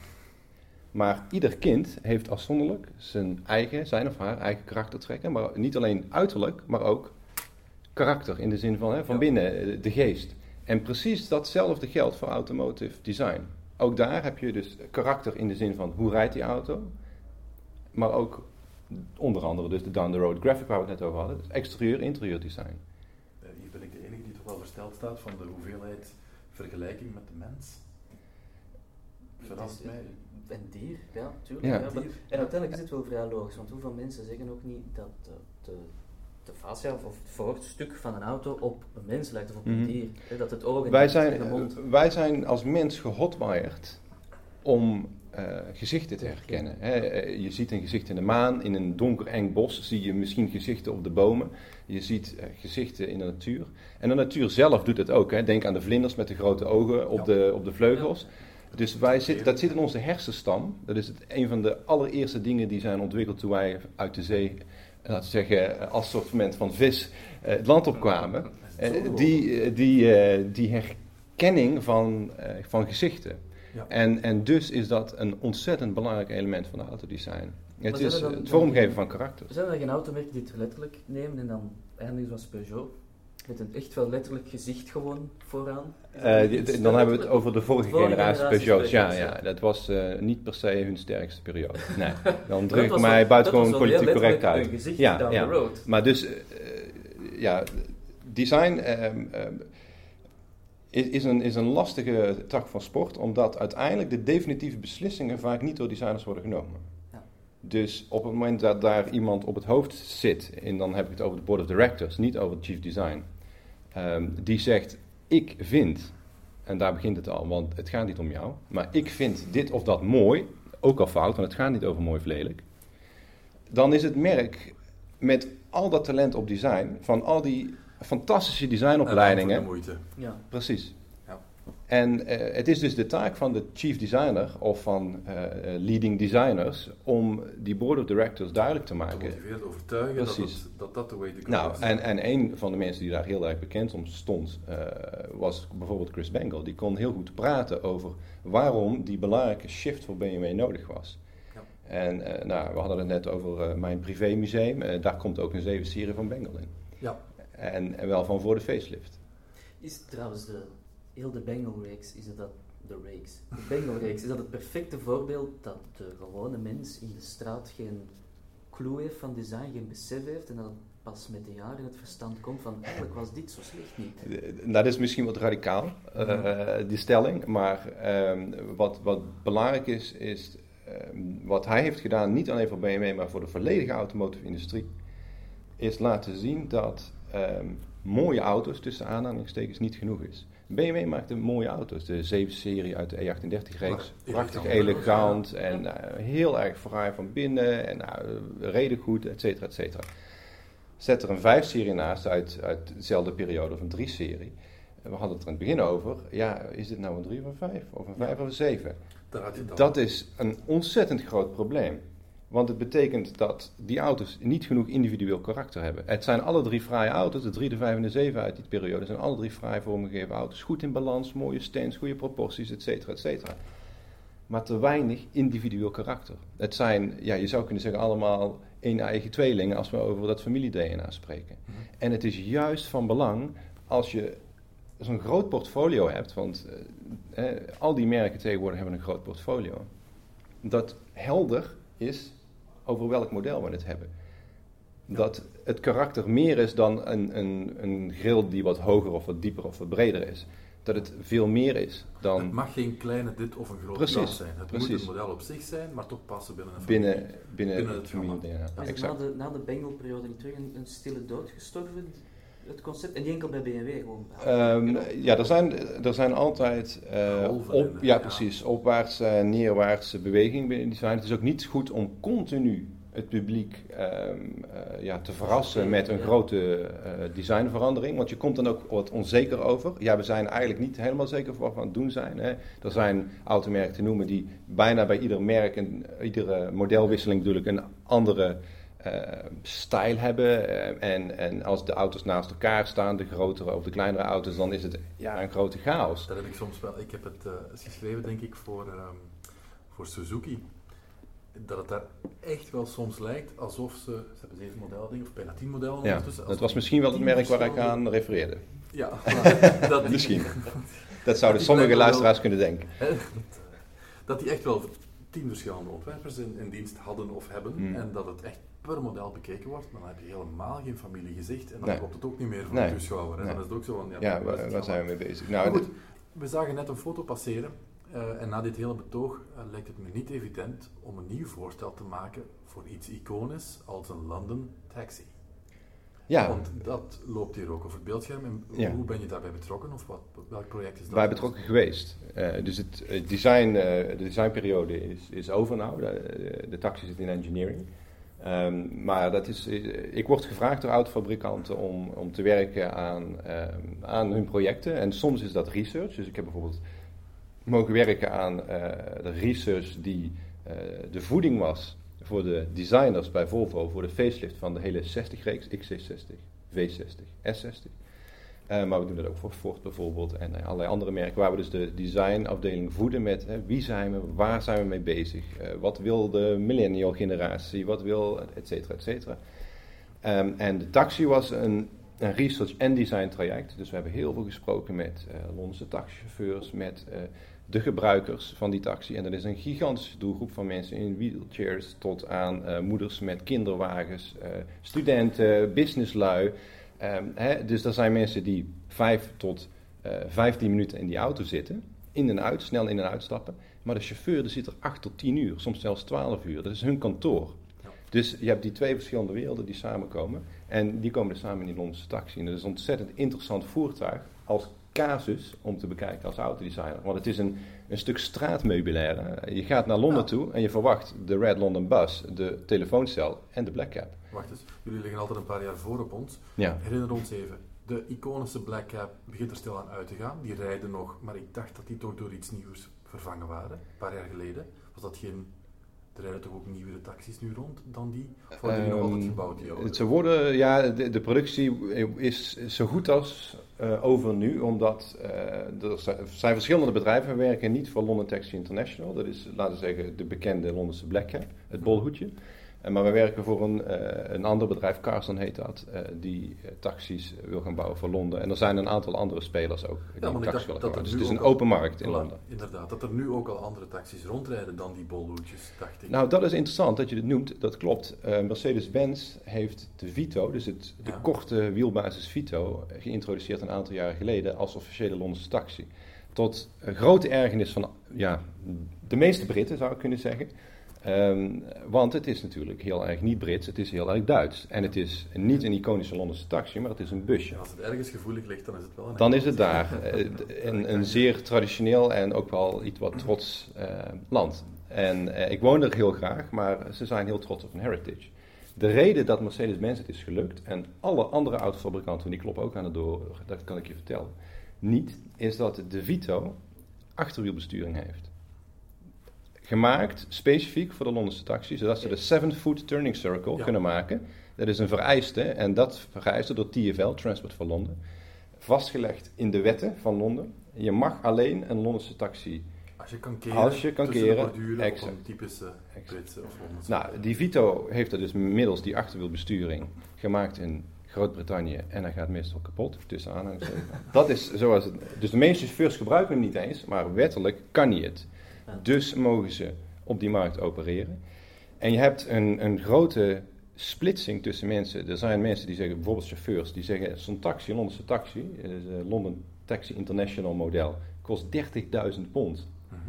Maar ieder kind heeft afzonderlijk zijn eigen, zijn of haar eigen karaktertrekken. Maar niet alleen uiterlijk, maar ook karakter in de zin van, hè, van Ja. binnen, eh, de geest. En precies datzelfde geldt voor automotive design. Ook daar heb je dus karakter in de zin van hoe rijdt die auto. Maar ook onder andere dus de down-the-road graphic waar we het net over hadden. Dus exterieur, interieur design. Eh, hier ben ik de enige die toch wel versteld staat van de hoeveelheid vergelijking met de mens. Verrast Het is, mij. eh, Een dier, ja, tuurlijk. Ja. Ja. maar- en uiteindelijk is dit wel vrij logisch, want hoeveel mensen zeggen ook niet dat de, de, de fascia of het voorstuk van een auto op een mens lijkt of op een Mhm. dier. Hè, Dat het oog en Wij de- en de zijn, mond. wij zijn als mens gehotwired om uh, gezichten te herkennen. Hè. Je ziet een gezicht in de maan, in een donker eng bos zie je misschien gezichten op de bomen. Je ziet uh, gezichten in de natuur. En de natuur zelf doet het ook. Hè. Denk aan de vlinders met de grote ogen op, ja. de, op de vleugels. Dus wij zit, dat zit in onze hersenstam. Dat is het, een van de allereerste dingen die zijn ontwikkeld toen wij uit de zee, laten we zeggen, als soort van vis uh, het land opkwamen. die, die, die herkenning van, van gezichten. Ja. En, en dus is dat een ontzettend belangrijk element van de autodesign. Het is dan, het vormgeven van karakter. Zijn er geen automerken die het letterlijk nemen en dan eindigen zoals Peugeot? Met een echt wel letterlijk gezicht gewoon vooraan? Uh, dan hebben we het over de vorige, vorige generatie, Peugeots. Ja, ja, dat was uh, niet per se hun sterkste periode. [LAUGHS] Nee, dan druk ik mij buitengewoon politiek correct uit. Gezicht ja, down ja. the road. Maar dus, uh, ja, design is, is, een, is een lastige tak van sport, omdat uiteindelijk de definitieve beslissingen vaak niet door designers worden genomen. Dus op het moment dat daar iemand op het hoofd zit, en dan heb ik het over de board of directors, niet over chief design, um, die zegt: Ik vind, en daar begint het al, want het gaat niet om jou, maar ik vind dit of dat mooi, ook al fout, want het gaat niet over mooi of lelijk. Dan is het merk met al dat talent op design, van al die fantastische designopleidingen. de moeite. Ja. Precies. En uh, het is dus de taak van de chief designer of van uh, leading designers om die board of directors duidelijk te maken. Gemotiveerd overtuigen Precies. dat, dat dat de way to go nou, is. En, en een van de mensen die daar heel erg bekend om stond, uh, was bijvoorbeeld Chris Bangle. Die kon heel goed praten over waarom die belangrijke shift voor BMW nodig was. En nou, we hadden het net over mijn privémuseum. daar komt ook een zeven serie van Bengal in. Ja. En, en wel van voor de facelift. Is trouwens de, heel de Bengal-reeks, is dat de reeks, de Bengal-reeks, [LAUGHS] is dat het perfecte voorbeeld dat de gewone mens in de straat geen clue heeft van design, geen besef heeft en dat het pas met de jaren het verstand komt van eigenlijk was dit zo slecht niet. Eh, dat is misschien wat radicaal, uh, die stelling, maar um, wat, wat belangrijk is, is um, wat hij heeft gedaan, niet alleen voor BMW, maar voor de volledige automotive industrie, is laten zien dat um, mooie auto's tussen aanhalingstekens niet genoeg is. BMW maakte mooie auto's, de 7-serie uit de E38-reeks. Prachtig elegant en uh, heel erg fraai van binnen en uh, reden goed, et cetera, et cetera. Zet er een 5-serie naast uit, uit dezelfde periode of een 3-serie. We hadden het er in het begin over, ja, is dit nou een 3 of een 5 of een 5 of een 7? Dat is een ontzettend groot probleem. Want het betekent dat die auto's niet genoeg individueel karakter hebben. Het zijn alle drie fraaie auto's, de 3, de 5 en de 7 uit die periode, zijn alle drie fraai vormgegeven auto's. Goed in balans, mooie stands, goede proporties, et cetera, et cetera. Maar te weinig individueel karakter. Het zijn, ja, je zou kunnen zeggen, allemaal één eigen tweelingen als we over dat familie-DNA spreken. Mhm. En het is juist van belang als je zo'n groot portfolio hebt, want eh, eh, al die merken tegenwoordig hebben een groot portfolio, dat helder is over welk model we het hebben. Dat het karakter meer is dan een, een, een grill die wat hoger of wat dieper of wat breder is. Dat het veel meer is dan... Het mag geen kleine dit of een groot precies, glas zijn. Het precies. moet een model op zich zijn, maar toch passen binnen een familie. Binnen, binnen, binnen het familie, ja. Is na de, na de Bengal-periode terug een, een stille dood gestorven? Het concept en niet enkel bij BMW gewoon? Um, ja, er zijn, er zijn altijd uh, op, ja, precies, opwaartse en neerwaartse bewegingen binnen design. Het is ook niet goed om continu het publiek um, uh, ja, te verrassen met een grote uh, designverandering. Want je komt dan ook wat onzeker over. Ja, we zijn eigenlijk niet helemaal zeker voor wat we aan het doen zijn. Hè. Er zijn automerken te noemen die bijna bij ieder merk, en iedere modelwisseling natuurlijk, een andere stijl hebben. Uh, en, en als de auto's naast elkaar staan, de grotere of de kleinere auto's, dan is het ja, een grote chaos. Dat heb ik soms wel. Ik heb het uh, geschreven, denk ik, voor, um, voor Suzuki. Dat het daar echt wel soms lijkt alsof ze. Ze hebben zeven modellen, of bijna tien modellen. Ja, dat was misschien wel het merk waar ik aan refereerde. Ja, [LAUGHS] dat misschien. [LAUGHS] dat zouden sommige luisteraars kunnen denken. [LAUGHS] dat die echt wel tien verschillende ontwerpers in, in dienst hadden of hebben. Mm. En dat het echt per model bekeken wordt, dan heb je helemaal geen familiegezicht en dan nee. klopt het ook niet meer voor nee. de toeschouwer. En nee. dan is het ook zo van, ja, ja waar, waar zijn we mee bezig? Nou, goed, we zagen net een foto passeren uh, en na dit hele betoog uh, lijkt het me niet evident om een nieuw voorstel te maken voor iets iconisch als een London Taxi. Ja. Want dat loopt hier ook over het beeldscherm. En Ja. hoe ben je daarbij betrokken? Of wat, welk project is dat? Wij betrokken geweest. Eh, dus het, design, eh, de designperiode is, is over nou. De, de taxi zit in engineering. Ehm, maar dat is, eh, ik word gevraagd door autofabrikanten om, om te werken aan, ehm, aan hun projecten. En soms is dat research. Dus ik heb bijvoorbeeld mogen werken aan eh, de research die eh, de voeding was voor de designers bij Volvo voor de facelift van de hele 60-reeks, XC60, V60, S60. Eh, maar we doen dat ook voor Ford bijvoorbeeld en eh, allerlei andere merken, waar we dus de designafdeling voeden met hè, wie zijn we, waar zijn we mee bezig, eh, wat wil de millennial generatie, wat wil, et cetera, et cetera. Ehm, en de taxi was een, een research en design traject, dus we hebben heel veel gesproken met Londense taxichauffeurs, met de gebruikers van die taxi. En dat is een gigantische doelgroep van mensen in wheelchairs tot aan moeders met kinderwagens, studenten, businesslui. Ehm, hè, dus er zijn mensen die vijf tot eh 15 minuten in die auto zitten, in en uit, snel in en uitstappen. Maar de chauffeur die zit er 8 tot 10 uur, soms zelfs 12 uur. Dat is hun kantoor. Ja. Dus je hebt die twee verschillende werelden die samenkomen. En die komen er samen in die Londense taxi. En dat is een ontzettend interessant voertuig als casus om te bekijken als autodesigner. Want het is een, een stuk straatmeubilair. Je gaat naar Londen Ja. toe en je verwacht de Red London Bus, de telefooncel en de Black Cab. Wacht eens, jullie liggen altijd een paar jaar voor op ons. Ja. Herinner ons even, de iconische Black Cab begint er stilaan uit te gaan. Die rijden nog, maar ik dacht dat die toch door iets nieuws vervangen waren. Een paar jaar geleden. Was dat geen... Er rijden toch ook nieuwere taxis nu rond dan die? Of worden die nog altijd Ehm, gebouwd, die oude? Ze worden, ja, de, de productie is zo goed als eh, over nu, omdat eh, er zijn- er verschillende bedrijven. We werken niet voor London Taxi International, dat is, laten we zeggen, de bekende Londense Black Cab, het bolhoedje. Eh, maar we werken voor een, eh, een ander bedrijf, Carson heet dat, eh, die eh, taxis wil gaan bouwen voor Londen. En er zijn een aantal andere spelers ook die ik taxis willen gaan bouwen. Dus het is een open markt in Londen. Inderdaad, dat er nu ook al andere taxis rondrijden dan die bolhoedjes, dacht ik. Nou, dat is interessant dat je dit noemt. Dat klopt. Eh, Mercedes-Benz heeft de Vito, dus het, de Ja. korte wielbasis Vito, eh, geïntroduceerd een aantal jaren geleden als officiële Londense taxi. Tot eh, grote ergernis van ja, de meeste Britten, zou ik kunnen zeggen. Ehm, want het is natuurlijk heel erg niet Brits, het is heel erg Duits. En het is niet een iconische Londense taxi, maar het is een busje. Ja, als het ergens gevoelig ligt, dan is het wel een Dan is het daar. Eh, [LAUGHS] een, een zeer traditioneel en ook wel iets wat trots eh, land. En eh, ik woon er heel graag, maar ze zijn heel trots op hun heritage. De reden dat Mercedes-Benz het is gelukt, en alle andere autofabrikanten, die kloppen ook aan de deur, dat kan ik je vertellen, niet, is dat de Vito achterwielbesturing heeft. Gemaakt specifiek voor de Londense taxi, zodat ze de 7-foot turning circle Ja. kunnen maken. Dat is een vereiste, en dat vereiste door TfL, Transport for London, vastgelegd in de wetten van Londen. Je mag alleen een Londense taxi. Als je kan keren, Als je kan keren, op een typische Britse of Londense. Nou, die Vito heeft er dus middels die achterwielbesturing gemaakt in Groot-Brittannië en hij gaat meestal kapot, tussen aanhalingstekens. [LAUGHS] Dat is zoals het. Dus de meeste chauffeurs gebruiken hem niet eens, maar wettelijk kan hij het. Dus mogen ze op die markt opereren. En je hebt een, een grote splitsing tussen mensen. Er zijn mensen die zeggen, bijvoorbeeld chauffeurs, die zeggen: zo'n taxi, een Londense taxi, eh, de London Taxi International model, kost 30.000 pond. Mhm.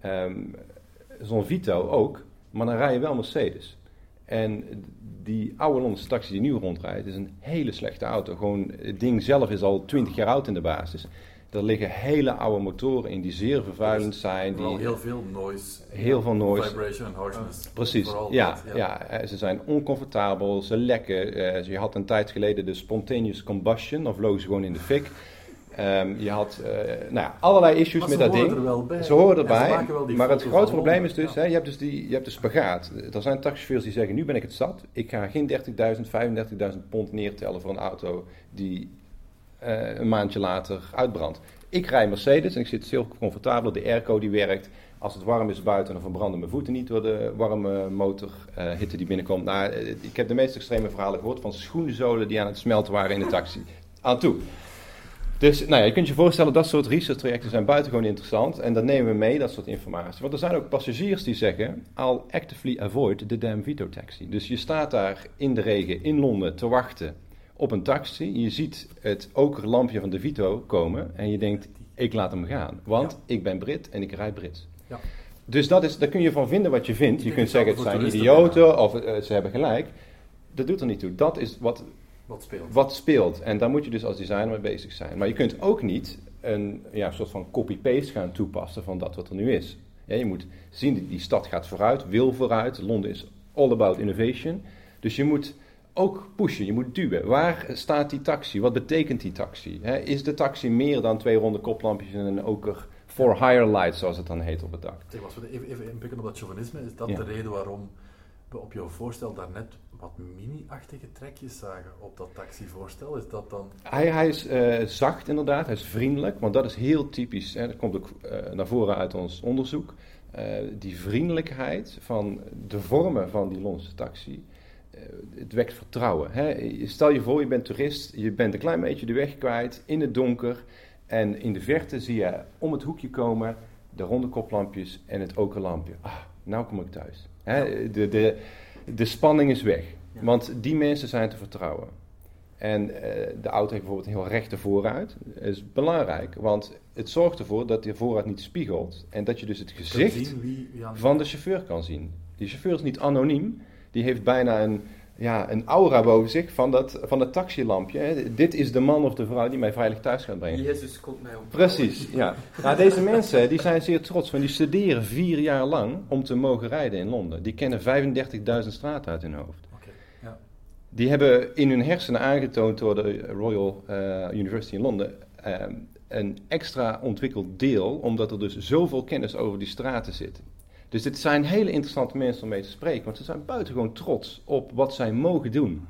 Ehm, Zo'n Vito ook, maar dan rij je wel Mercedes. En die oude Londense taxi die nu rondrijdt, is een hele slechte auto. Gewoon, het ding zelf is al 20 jaar oud in de basis. Er liggen hele oude motoren in die zeer vervuilend zijn. Die, heel veel noise. Heel veel noise. Vibration en harshness. Precies, ja, ja. eh, ze zijn oncomfortabel, ze lekken. eh, je had een tijd geleden de spontaneous combustion, of vlogen ze gewoon in de fik. Ehm, je had eh, nou ja, allerlei issues met dat ding. Ze horen ze erbij, maar het grote probleem is dus, ja. hè, je, hebt dus die, je hebt de spagaat. Er zijn taxichauffeurs die zeggen, nu ben ik het zat. Ik ga geen 30.000, 35.000 pond neertellen voor een auto die eh, een maandje later uitbrandt. Ik rij Mercedes en ik zit heel comfortabel. De airco die werkt. Als het warm is buiten, dan verbranden mijn voeten niet door de warme motorhitte die binnenkomt. Nou, eh, ik heb de meest extreme verhalen gehoord van schoenenzolen die aan het smelten waren in de taxi. Aan toe. Dus nou ja, je kunt je voorstellen, dat soort research trajecten zijn buitengewoon interessant. En dat nemen we mee, dat soort informatie. Want er zijn ook passagiers die zeggen, I'll actively avoid the damn Vito taxi. Dus je staat daar in de regen in Londen te wachten op een taxi. Je ziet het okerlampje van de Vito komen en je denkt, ik laat hem gaan. Want ik ben Brit en ik rijd Brits. Ja. Dus dat is, daar kun je van vinden wat je vindt. Je kunt zeggen, het zijn idioten of eh, ze hebben gelijk. Dat doet er niet toe. Dat is wat Wat speelt? wat speelt. En daar moet je dus als designer mee bezig zijn. Maar je kunt ook niet een ja, soort van copy-paste gaan toepassen van dat wat er nu is. Ja, je moet zien, die stad gaat vooruit, wil vooruit. Londen is all about innovation. Dus je moet ook pushen, je moet duwen. Waar staat die taxi? Wat betekent die taxi? Is de taxi meer dan twee ronde koplampjes en een oker for higher light, zoals het dan heet op het dak? Even, even inpikken op dat chauvinisme, is dat Ja. de reden waarom we op jouw voorstel daarnet wat mini-achtige trekjes zagen op dat taxivoorstel? Is dat dan... Hij, hij is eh, zacht inderdaad, hij is vriendelijk, want dat is heel typisch. Hè, dat komt ook eh, naar voren uit ons onderzoek. Eh, die vriendelijkheid van de vormen van die Londense taxi, het wekt vertrouwen. Hè. Stel je voor, je bent toerist, je bent een klein beetje de weg kwijt, in het donker. En in de verte zie je om het hoekje komen de ronde koplampjes en het okerlampje. Ah, nou kom ik thuis. Hè, de, de, de spanning is weg, Ja. want die mensen zijn te vertrouwen. En eh, de auto heeft bijvoorbeeld een heel rechte vooruit. Dat is belangrijk, want het zorgt ervoor dat de vooruit niet spiegelt. En dat je dus het gezicht wie, van de chauffeur kan zien. Die chauffeur is niet anoniem. Die heeft bijna een, ja, een aura boven zich van, dat, van het taxilampje. Hè. Dit is de man of de vrouw die mij veilig thuis gaat brengen. Jezus komt mij op. Precies, ja. Nou, deze mensen die zijn zeer trots, want die studeren vier jaar lang om te mogen rijden in Londen. Die kennen 35.000 straten uit hun hoofd. Ja. Die hebben in hun hersenen aangetoond door de Royal eh, University in Londen eh, een extra ontwikkeld deel, omdat er dus zoveel kennis over die straten zit. Dus dit zijn hele interessante mensen om mee te spreken, want ze zijn buitengewoon trots op wat zij mogen doen.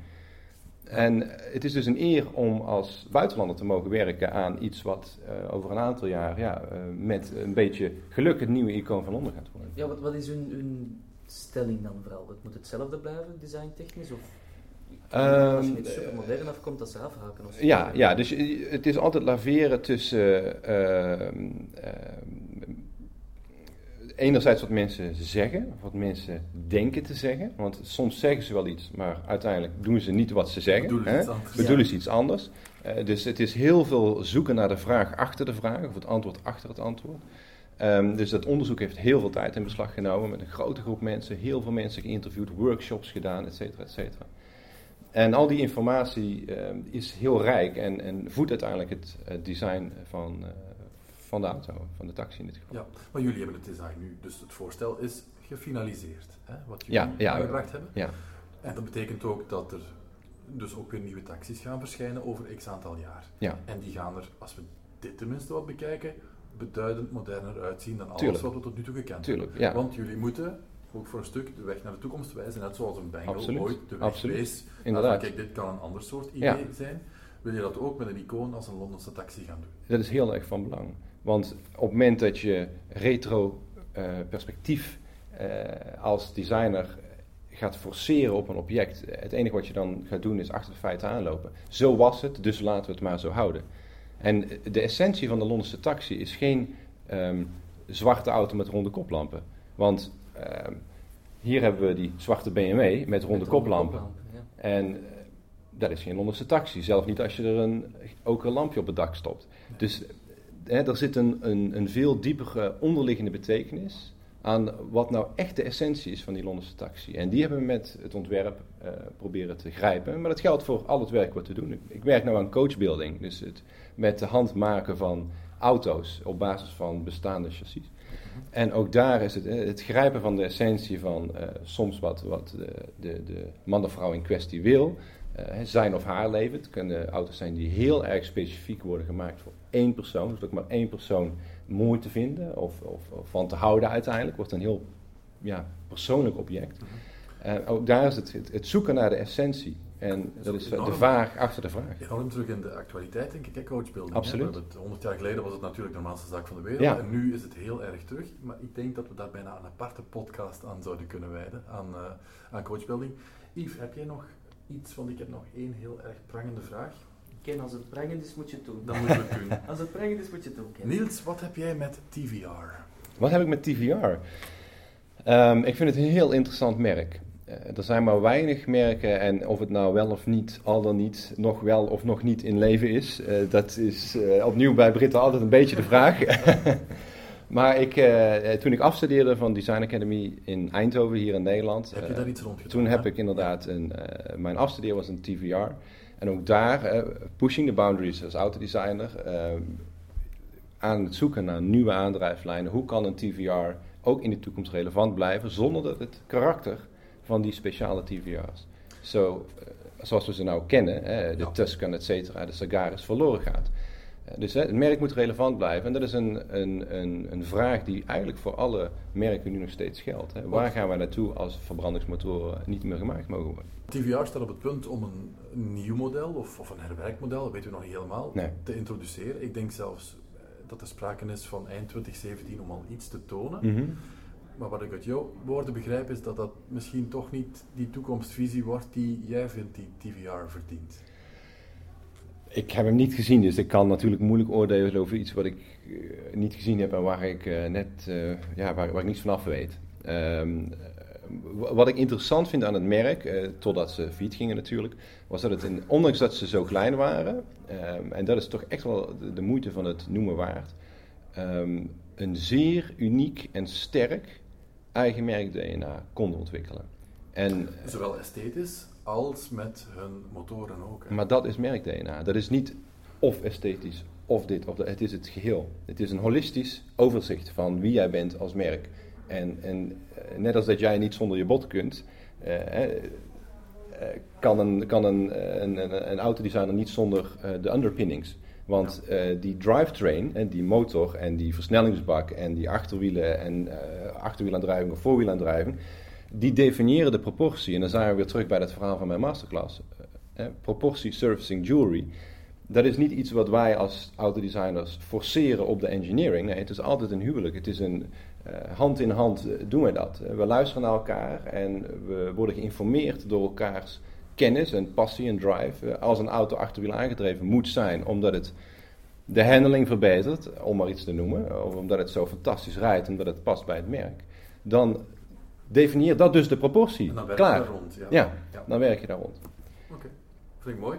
En het is dus een eer om als buitenlander te mogen werken aan iets wat eh, over een aantal jaar ja, eh, met een beetje geluk het nieuwe icoon van Londen gaat worden. Ja, wat, wat is hun, hun stelling dan vooral? Het moet hetzelfde blijven, designtechnisch? Of Ehm, als je met supermodern afkomt, dat ze afhaken? Of? Ja, ja, dus het is altijd laveren tussen ehm, ehm, enerzijds wat mensen zeggen, of wat mensen denken te zeggen. Want soms zeggen ze wel iets, maar uiteindelijk doen ze niet wat ze zeggen. Bedoelen ze hè? iets anders. Bedoelen ze iets anders. Eh, dus het is heel veel zoeken naar de vraag achter de vraag, of het antwoord achter het antwoord. Ehm, dus dat onderzoek heeft heel veel tijd in beslag genomen met een grote groep mensen, heel veel mensen geïnterviewd, workshops gedaan, et cetera, et cetera. En al die informatie ehm, is heel rijk en, en voedt uiteindelijk het, het design van, eh, van de auto, van de taxi in dit geval. Ja, maar jullie hebben het design nu, dus het voorstel is gefinaliseerd, hè, wat jullie Ja, ja. aangebracht hebben. Ja. En dat betekent ook dat er dus ook weer nieuwe taxis gaan verschijnen over x aantal jaar. Ja. En die gaan er, als we dit tenminste wat bekijken, beduidend moderner uitzien dan alles Tuurlijk. wat we tot nu toe gekend hebben. Tuurlijk, ja. Want jullie moeten ook voor een stuk de weg naar de toekomst wijzen, net zoals een Bengal Absoluut, ooit de weg absoluut. wees. Inderdaad. Van, kijk, dit kan een ander soort idee Ja. zijn. Wil je dat ook met een icoon als een Londense taxi gaan doen? Dat is heel erg van belang. Want op het moment dat je retro eh, perspectief eh, als designer gaat forceren op een object, het enige wat je dan gaat doen is achter de feiten aanlopen. Zo was het, dus laten we het maar zo houden. En de essentie van de Londense taxi is geen ehm, zwarte auto met ronde koplampen. Want ehm, hier hebben we die zwarte BMW met ronde Met koplampen. ja. En eh, dat is geen Londense taxi. Zelf niet als je er een oker lampje op het dak stopt. Dus er zit een, een, een veel diepere onderliggende betekenis aan wat nou echt de essentie is van die Londense taxi. En die hebben we met het ontwerp eh, proberen te grijpen. Maar dat geldt voor al het werk wat we doen. Ik, werk nou aan coachbuilding. Dus het met de hand maken van auto's op basis van bestaande chassis. En ook daar is het, eh, het grijpen van de essentie van eh, soms wat, wat de, de, de man of vrouw in kwestie wil, eh, zijn of haar leven. Het kunnen auto's zijn die heel erg specifiek worden gemaakt voor één persoon, zodat ook maar één persoon mooi te vinden of, of, of van te houden uiteindelijk. Wordt een heel ja, persoonlijk object. En ook daar is het, het, het zoeken naar de essentie. En is dat is de vraag achter de vraag. Enorm terug in de actualiteit, denk ik, hè, coachbuilding. Absoluut. Hè? We hebben het 100 jaar geleden was het natuurlijk de normaalste zaak van de wereld. Ja. En nu is het heel erg terug. Maar ik denk dat we daar bijna een aparte podcast aan zouden kunnen wijden, aan, eh, aan coachbuilding. Yves, heb jij nog iets? Want ik heb nog één heel erg prangende vraag. Ken, als het prangend is, moet je het doen. Dan moeten we het doen. [LAUGHS] Als het prangend is, moet je het doen, Ken. Niels, wat heb jij met TVR? Wat heb ik met TVR? Ehm, ik vind het een heel interessant merk. Eh, er zijn maar weinig merken en of het nou wel of niet, al dan niet, nog wel of nog niet in leven is, eh, dat is eh, opnieuw bij Britten altijd een beetje de vraag. [LAUGHS] maar ik, eh, toen ik afstudeerde van Design Academy in Eindhoven, hier in Nederland, Heb je daar iets rond gedaan? toen heb ik inderdaad een, mijn afstudeer was een TVR. En ook daar, pushing the boundaries als autodesigner, aan het zoeken naar nieuwe aandrijflijnen. Hoe kan een TVR ook in de toekomst relevant blijven zonder dat het karakter van die speciale TVR's, zo, eh, zoals we ze nou kennen, hè, de Ja. Tuscan, et cetera, de Sagaris, verloren gaat. Eh, Dus hè, het merk moet relevant blijven. En dat is een, een, een, een vraag die eigenlijk voor alle merken nu nog steeds geldt. Hè. Waar gaan wij naartoe als verbrandingsmotoren niet meer gemaakt mogen worden? TVR staat op het punt om een, nieuw model of, of een herwerkmodel, dat weten we nog niet helemaal, Nee. te introduceren. Ik denk zelfs eh, dat er sprake is van eind 2017 om al iets te tonen. Mhm. Maar wat ik uit jouw woorden begrijp is dat dat misschien toch niet die toekomstvisie wordt die jij vindt die TVR verdient. Ik heb hem niet gezien, dus ik kan natuurlijk moeilijk oordelen over iets wat ik eh, niet gezien heb en waar ik eh, net eh, ja, waar, waar ik niets vanaf weet. Ehm, eh, wat ik interessant vind aan het merk, totdat ze fiets gingen natuurlijk, was dat het, in, ondanks dat ze zo klein waren, ehm, en dat is toch echt wel de, de moeite van het noemen waard, ehm, een zeer uniek en sterk eigen merk DNA konden ontwikkelen. En Zowel esthetisch als met hun motoren ook. hè. maar dat is merk-DNA. Dat is niet of esthetisch of dit of dat. Het is het geheel. Het is een holistisch overzicht van wie jij bent als merk. En, en eh, net als dat jij niet zonder je bot kunt, eh, eh, kan, een, kan een, eh, een, een, een autodesigner niet zonder de underpinnings. Want eh, die drivetrain, en die motor en die versnellingsbak en die achterwielen en eh achterwielaandrijving of voorwielaandrijving, die definiëren de proportie. En dan zijn we weer terug bij dat verhaal van mijn masterclass. Eh, proportie surfacing jewelry. Dat is niet iets wat wij als autodesigners forceren op de engineering. Nee, het is altijd een huwelijk. Het is een hand in hand doen we dat. We luisteren naar elkaar en we worden geïnformeerd door elkaars kennis en passie en drive. Eh, als een auto achterwiel aangedreven moet zijn, omdat het de handling verbetert, om maar iets te noemen, of omdat het zo fantastisch rijdt, omdat het past bij het merk, dan definieert dat dus de proportie. En dan werk Klaar. je daar rond. Ja. Ja, Ja. dan werk je daar rond. Oké, vind ik mooi.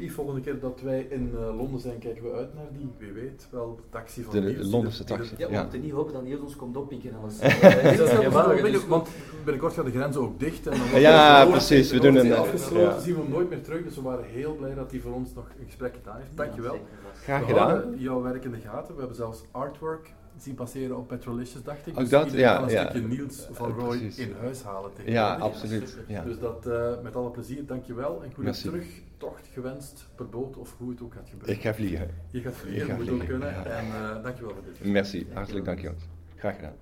Yves, volgende keer dat wij in eh, Londen zijn, kijken we uit naar die, wie weet, wel de taxi van De die Londense die taxi. Ja, we Ja. moeten niet hopen dat Niels ons komt oppikken en alles. Dat Ja, [LAUGHS] dus- want binnenkort gaan de grenzen ook dicht. En dan Ja, precies, we doen een, afgesloten, ja. zien we hem nooit meer terug, dus we waren heel blij dat hij voor ons nog een gesprek gedaan heeft. Dankjewel. Graag we gedaan. houden jouw werk in de gaten. We hebben zelfs artwork zien passeren op Petrolicious, dacht ik. Ook Dus dat, ja, kan een ja. stukje Niels van Roy precies. in huis halen Ja, tegenwoordig. absoluut. Ja. Dus dat eh, met alle plezier, dankjewel. En goede terugtocht gewenst per boot of hoe het ook gaat gebeuren. Ik ga vliegen. Je gaat vliegen, Ik ga moet ook vliegen, kunnen. ja. En eh, dankjewel voor dit. Merci, hartelijk dank. Graag gedaan.